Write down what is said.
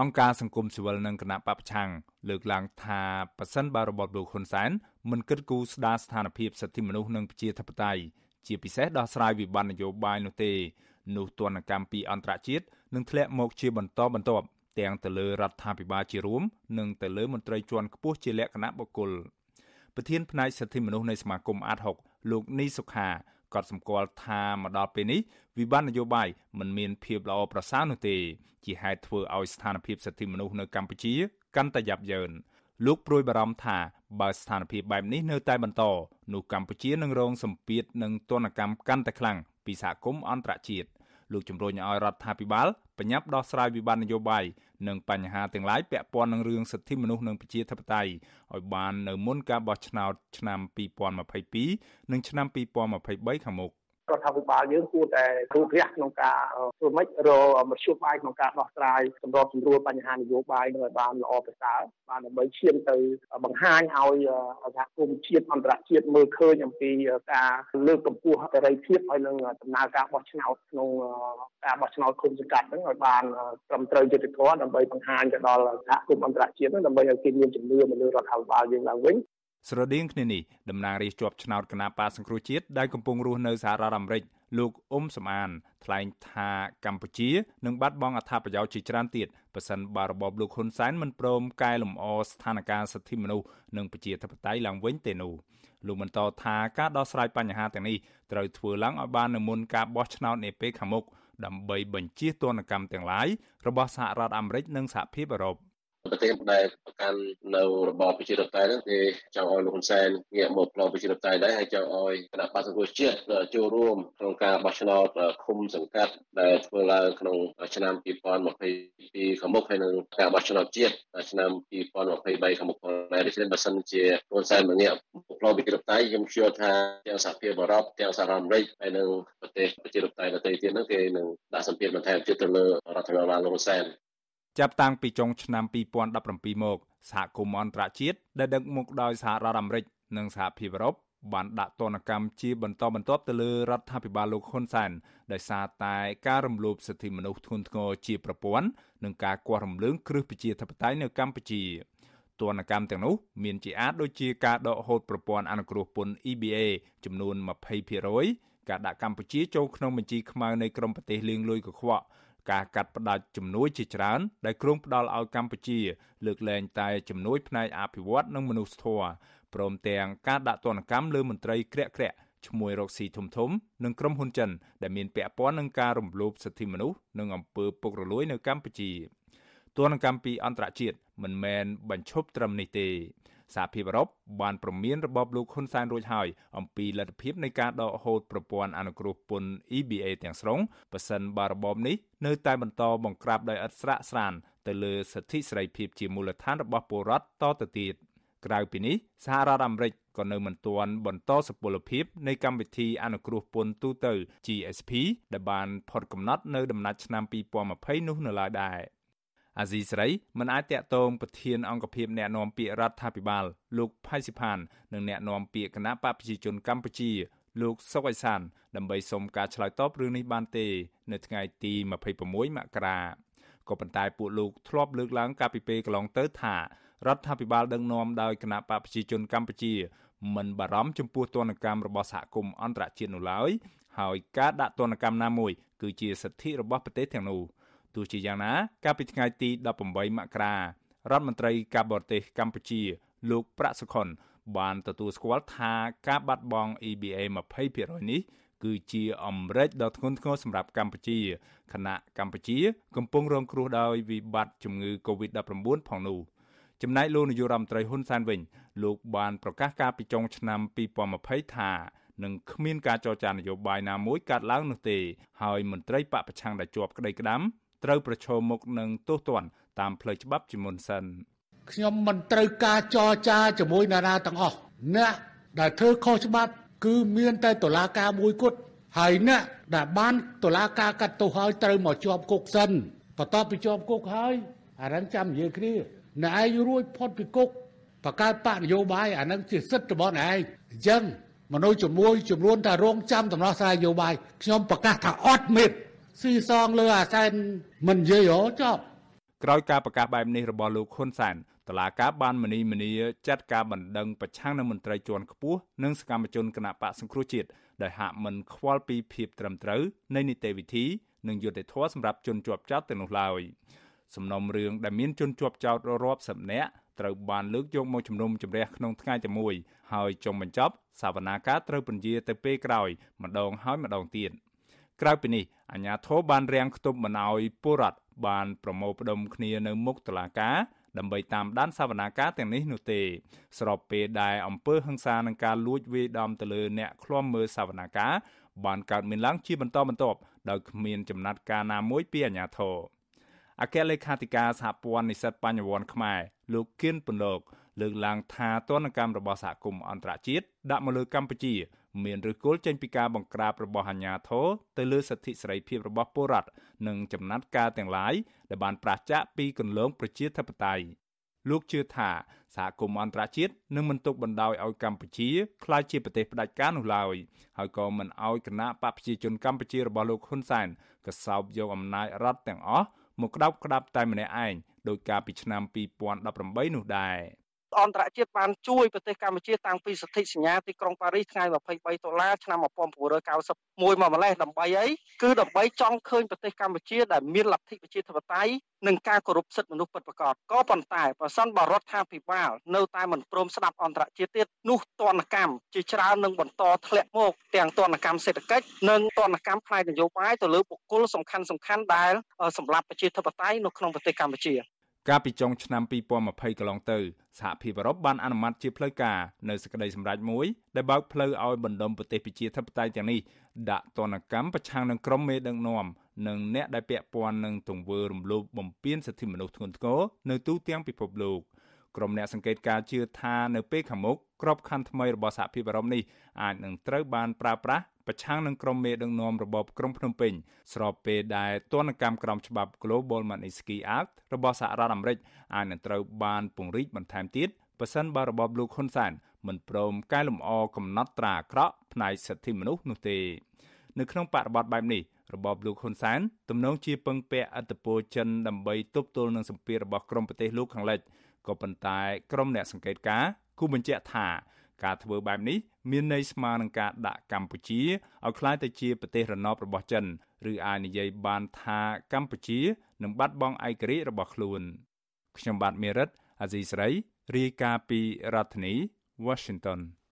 អង្គការសង្គមស៊ីវិលនិងគណៈបពប្រឆាំងលើកឡើងថាប៉ះសិនបារបបលោកហ៊ុនសែនមិនគិតគូរស្ដារស្ថានភាពសិទ្ធិមនុស្សនិងប្រជាធិបតេយ្យជាពិសេសដោះស្រាយវិបត្តិនយោបាយនោះទេនោះទណ្ឌកម្មពីអន្តរជាតិនឹងធ្លាក់មកជាបន្តបន្ទាប់ទាំងទៅលើរដ្ឋាភិបាលជារួមនិងទៅលើមន្ត្រីជាន់ខ្ពស់ជាលក្ខណៈបុគ្គលប្រធានផ្នែកសិទ្ធិមនុស្សនៃសមាគមអាត6លោកនីសុខា ក៏សម្គាល់ថាមកដល់ពេលនេះវិបត្តិនយោបាយមិនមានភាពល្អប្រសើរនោះទេ ជាហេតុធ្វើឲ្យស្ថានភាពសិទ្ធិមនុស្សនៅកម្ពុជា កាន់តែយ៉ាប់យ៉ឺនលោកព្រួយបារម្ភថាបើស្ថានភាពបែបនេះនៅតែបន្តនោះកម្ពុជានឹងរងសម្ពាធនិងទណ្ឌកម្មកាន់តែខ្លាំងពីសហគមន៍អន្តរជាតិលោកជំរុញឲ្យរដ្ឋាភិបាល បញ្ញាប់ដោះស្រាយវិបត្តិនយោបាយនិងបញ្ហាទាំងឡាយពាក់ព័ន្ធនឹងរឿងសិទ្ធិមនុស្សនិងប្រជាធិបតេយ្យឲ្យបាននៅមុនការបោះឆ្នោតឆ្នាំ2022និងឆ្នាំ2023ខាងមុខ រដ្ឋាភិបាលយើងគួរតែរូបរះក្នុងការធ្វើម៉េចរមធ្យោបាយក្នុងការដោះស្រាយសម្របសម្រួលបញ្ហានយោបាយនឹងឲ្យបានល្អប្រសើរបានដើម្បីឈានទៅបង្ហាញឲ្យសហគមន៍ជាតិអន្តរជាតិមើលឃើញអំពីការលើកកម្ពស់សេរីភាពហើយនឹងដំណើរការបោះឆ្នោតក្នុងការបោះឆ្នោតគុំសង្កាត់ហ្នឹងឲ្យបានត្រឹមត្រូវយុត្តិធម៌ដើម្បីបង្ហាញទៅដល់សហគមន៍អន្តរជាតិហ្នឹងដើម្បីឲ្យគេមានជំនឿមកលើរដ្ឋាភិបាលយើងឡើងវិញ ស្រដៀងគ្នានេះតំណាងរាស្ត្រជាប់ឆ្នោតគណៈបាសង្គ្រោះជាតិដែលកំពុងរស់នៅសហរដ្ឋអាមេរិកលោកអ៊ុំសំអានថ្លែងថាកម្ពុជានឹងបាត់បង់អត្ថប្រយោជន៍ជាច្រើនទៀតបើសិនបើរបបលោកហ៊ុនសែនមិនព្រមកែលម្អស្ថានភាពសិទ្ធិមនុស្សនិងប្រជាធិបតេយ្យឡើងវិញទេនោះលោកបន្តថាការដោះស្រាយបញ្ហាទាំងនេះត្រូវធ្វើឡើងឲ្យបាននៅមុនការបោះឆ្នោតនាពេលខាងមុខដើម្បីបញ្ជៀសទណ្ឌកម្មទាំងឡាយរបស់សហរដ្ឋអាមេរិកនិងសហភាពអឺរ៉ុប ប្រទេសដែលប្រកាន់នៅរបបប្រជាធិបតេយ្យហ្នឹងគេចង់ឲ្យលោកហ៊ុនសែនងាកមកផ្លោប្រជាធិបតេយ្យដែរហើយចង់ឲ្យគណៈបក្សសង្គ្រោះជាតិចូលរួមក្នុងការបោះឆ្នោតឃុំសង្កាត់ដែលធ្វើឡើងក្នុងឆ្នាំ2022ខាងមុខហើយនឹងការបោះឆ្នោតជាតិឆ្នាំ2023ខាងមុខផងដែរដូច្នេះបើសិនជាលោកហ៊ុនសែនមកងាកផ្លោប្រជាធិបតេយ្យខ្ញុំជឿថាទាំងសហភាពអឺរ៉ុបទាំងសហរដ្ឋអាមេរិកហើយនឹងប្រទេសប្រជាធិបតេយ្យដទៃទៀតហ្នឹងគេនឹងដាក់សម្ពាធបន្ថែមទៀតទៅលើរដ្ឋាភិបាលលោកហ៊ុនសែន ចាប់តាំងពីចុងឆ្នាំ2017មកសហគមន៍អន្តរជាតិដែលដឹកមុខដោយសហរដ្ឋអាមេរិកនិងសហភាពអឺរ៉ុបបានដាក់ទណ្ឌកម្មជាបន្តបន្ទាប់ទៅលើរដ្ឋាភិបាលលោកហ៊ុនសែនដោយសារតែការរំលោភសិទ្ធិមនុស្សធ្ងន់ធ្ងរជាប្រព័ន្ធនិងការគាស់រំលើងគ្រឹះប្រជាធិបតេយ្យនៅកម្ពុជាទណ្ឌកម្មទាំងនោះមានជាអាចដូចជាការដកហូតប្រព័ន្ធអនុគ្រោះពន្ធ EBA ចំនួន20%ការដាក់កម្ពុជាចូលក្នុងបញ្ជីខ្មៅនៃក្រុមប្រទេសលាងលុយកខ្វក់ ការកាត់ផ្តាច់ជំនួយជាច្រើន ដែលគ្រោងផ្ដល់ឲ្យកម្ពុជា លើកលែងតែជំនួយផ្នែកអភិវឌ្ឍនិងមនុស្សធម៌ព្រមទាំងការដាក់ទណ្ឌកម្មលើមន្ត្រីក្រាក់ក្រាក់ឈ្មោះរកស៊ីធំធំនិងក្រុមហ៊ុនចិន ដែលមានពាក់ព័ន្ធនឹងការរំលោភសិទ្ធិមនុស្សនិងអំពើពុករលួយនៅកម្ពុជាទណ្ឌកម្មពីអន្តរជាតិមិនមែនបញ្ឈប់ត្រឹមនេះទេ សហភាពអឺរ៉ុបបានប្រមានរបបលោកហ៊ុនសែនរួចហើយអំពីលទ្ធភាពនៃការដកហូតប្រព័ន្ធអនុគ្រោះពន្ធ EBA ទាំងស្រុងប៉ះសិនបើរបបនេះនៅតែបន្តបង្ក្រាបដោយឥតស្រាកស្រានទៅលើសិទ្ធិសេរីភាពជាមូលដ្ឋានរបស់ពលរដ្ឋតទៅទៀតក្រៅពីនេះសហរដ្ឋអាមេរិកក៏នៅមិនទាន់បន្តសុពលភាពនៃកម្មវិធីអនុគ្រោះពន្ធទូទៅ GSP ដែលបានផុតកំណត់នៅដំណាច់ឆ្នាំ2020នោះនៅឡើយដែរ អាស៊ីសេរីមិនអាចតាក់ទងប្រធានអង្គភិបអ្នកណែនាំពាក្យរដ្ឋាភិបាល លោកផៃស៊ីផាននិងអ្នកណែនាំពាក្យគណៈបកប្រជាជនកម្ពុជាលោកសុកអេសានដើម្បីសុំការឆ្លើយតបរឿងនេះបានទេ នៅថ្ងៃទី26មករាក៏ប៉ុន្តែពួកលោកធ្លាប់លើកឡើងកាលពីពេលកន្លងទៅថារដ្ឋាភិបាលដឹកនាំដោយគណៈបកប្រជាជនកម្ពុជាមិនបារម្ភចំពោះទណ្ឌកម្មរបស់សហគមន៍អន្តរជាតិនោះឡើយហើយការដាក់ទណ្ឌកម្មណាមួយគឺជាសិទ្ធិរបស់ប្រទេសទាំងនោះ។ ទោះជាយ៉ាងណា កាលពីថ្ងៃទី18មករារដ្ឋមន្ត្រីការបរទេសកម្ពុជា លោកប្រាក់សុខុន បានទទួលស្គាល់ថាការបាត់បង់ EBA 20%នេះគឺជាអំរែកដ៏ធ្ងន់ធ្ងរសម្រាប់កម្ពុជាខណៈកម្ពុជា កំពុងរងគ្រោះដោយវិបត្តិជំងឺ Covid-19 ផងនោះចំណែកលោកនាយករដ្ឋមន្ត្រីហ៊ុនសែនវិញលោកបានប្រកាសការពីចុងឆ្នាំ2020ថានឹងគ្មានការចរចានយោបាយណាមួយកាត់ឡើងនោះទេ ហើយមន្ត្រីបពប្រឆាំងដែលជាប់ក្តីក្តាំ ត្រូវប្រឈមមុខនឹងទោសទណ្ឌតាមផ្លូវច្បាប់ជាមុនសិនខ្ញុំមិនត្រូវការចរចាជាមួយណារាទាំងអស់អ្នកដែលធ្វើខុសច្បាប់គឺមានតែតុលាការមួយគត់ហើយអ្នកដែលបានតុលាការកាត់ទោសហើយត្រូវមកជាប់គុកសិនបន្ទាប់ពីជាប់គុកហើយអារឹងចាំនិយាយគ្នាអ្នកឯងរួចផុតពីគុកបកកើតបកនយោបាយអានឹងជាសិទ្ធិរបស់អ្នកឯងអញ្ចឹងមនុស្សជាមួយចំនួនតែរងចាំដំណោះស្រាយនយោបាយខ្ញុំប្រកាសថាអត់មេត្តា ស៊ីសងលើអាសែនមិននិយាយហ៎ចប់ក្រោយការប្រកាសបែបនេះរបស់លោកហ៊ុនសែនតឡាការបានមនីមនីចាត់ការបណ្ដឹងប្រឆាំងនឹងមន្ត្រីជាន់ខ្ពស់និងសកម្មជនគណៈបកសង្គ្រោះជាតិដែលហាក់មិនខ្វល់ពីភាពត្រឹមត្រូវនៃនីតិវិធីនិងយុត្តិធម៌សម្រាប់ជនជាប់ចោតទាំងនោះឡើយសំណុំរឿងដែលមានជនជាប់ចោតរាប់សិបនាក់ត្រូវបានលើកយកមកជំនុំជម្រះក្នុងថ្ងៃតែមួយហើយចុងបញ្ចប់សវនាការត្រូវពន្យាទៅពេលក្រោយម្ដងហើយម្ដងទៀត ក្រៅពីនេះអាជ្ញាធរបានរាំងខ្ទប់មិនអោយពលរដ្ឋបានប្រមូលផ្ដុំគ្នានៅមុខតុលាការដើម្បីតាមដានសវនាការទាំងនេះនោះទេ ស្របពេលដែលអំពើហិង្សានឹងការលួចវាយដំទៅលើអ្នកឃ្លាំមើលសវនាការបានកើតមានឡើងជាបន្តបន្ទាប់ដោយគ្មានចំណាត់ការណាមួយពីអាជ្ញាធរអគ្គលេខាធិការសហព័ន្ធនិស្សិតបញ្ញវន្តខ្មែរលោកគៀនពន្លកលើកឡើងថាទនកម្មរបស់សហគមន៍អន្តរជាតិដាក់មកលើកម្ពុជា មានឫសគល់ចេញពីការបង្ក្រាបរបស់អាជ្ញាធរទៅលើសិទ្ធិសេរីភាពរបស់ពលរដ្ឋនិងចំណាត់ការទាំងឡាយដែលបានប្រឆាចពីគន្លងប្រជាធិបតេយ្យលោកជឿថាសហគមន៍អន្តរជាតិនឹងមិនទុកបណ្តោយឲ្យកម្ពុជាក្លាយជាប្រទេសផ្ដាច់ការនោះឡើយហើយក៏មិនឲ្យគណៈបកប្រជាជនកម្ពុជារបស់លោកហ៊ុនសែនកសោបយកអំណាចរដ្ឋទាំងអស់មកក្តោបក្តាប់តែម្នាក់ឯងដោយការពីឆ្នាំ2018នោះដែរ អន្តរជាតិបានជួយប្រទេសកម្ពុជាតាំងពីសន្ធិសញ្ញាទីក្រុងប៉ារីសថ្ងៃ23ដុល្លារឆ្នាំ1991មកម្លេះដើម្បីអីគឺដើម្បីចង់ឃើញប្រទេសកម្ពុជាដែលមានលទ្ធិប្រជាធិបតេយ្យនិងការគោរពសិទ្ធិមនុស្សពិតប្រាកដក៏ប៉ុន្តែប្រសិនបើរដ្ឋាភិបាលនៅតែមិនព្រមស្ដាប់អន្តរជាតិទៀតនោះទណ្ឌកម្មជាច្រើននឹងបន្តធ្លាក់មកទាំងទណ្ឌកម្មសេដ្ឋកិច្ចនិងទណ្ឌកម្មផ្នែកនយោបាយទៅលើបុគ្គលសំខាន់សំខាន់ដែលសម្រាប់ប្រជាធិបតេយ្យនៅក្នុងប្រទេសកម្ពុជា កាលពីចុងឆ្នាំ2020កន្លងទៅសហភាពអឺរ៉ុបបានអនុម័តជាផ្លូវការនៅសេចក្តីសម្រេចមួយដែលបើកផ្លូវឲ្យបណ្ដុំប្រទេសប្រជាធិបតេយ្យទាំងនេះដាក់ទណ្ឌកម្មប្រឆាំងនឹងក្រុមមេដឹកនាំនិងអ្នកដែលពាក់ព័ន្ធនឹងទង្វើរំលោភបំពានសិទ្ធិមនុស្សធ្ងន់ធ្ងរនៅទូទាំងពិភពលោកក្រុមអ្នកសង្កេតការជឿថានៅពេលខាងមុខក្របខ័ណ្ឌថ្មីរបស់សហភាពអឺរ៉ុបនេះអាចនឹងត្រូវបានប្រើប្រាស់ ប្រឆាំងនឹងក្រុមមេដឹកនាំរបបក្រុងភ្នំពេញស្របពេលដែលទណ្ឌកម្មក្រមច្បាប់ Global Magnitsky Act របស់សហរដ្ឋអាមេរិកអាចនឹងត្រូវបានពង្រីកបន្ថែមទៀតប៉ះសិនបើរបបលោកហ៊ុនសែនមិនព្រមកែលម្អកំណត់ត្រាអាក្រក់ផ្នែកសិទ្ធិមនុស្សនោះទេនៅក្នុងបរិបទបែបនេះរបបលោកហ៊ុនសែនទំនងជាពឹងពាក់អធិបតេយ្យចិនដើម្បីទប់ទល់នឹងសម្ពាធរបស់ក្រមប្រទេសលោកខាងលិចក៏ប៉ុន្តែក្រុមអ្នកសង្កេតការណ៍គូបញ្ជាក់ថា ការធ្វើបែបនេះមានន័យស្មើនឹងការដាក់កម្ពុជាឲ្យក្លាយទៅជាប្រទេសរណបរបស់ចិនឬអាចនិយាយបានថាកម្ពុជានឹងបាត់បង់ឯករាជ្យរបស់ខ្លួនខ្ញុំបាទមេរិតអាស៊ីស្រីរាយការណ៍ពីរដ្ឋធានី Washington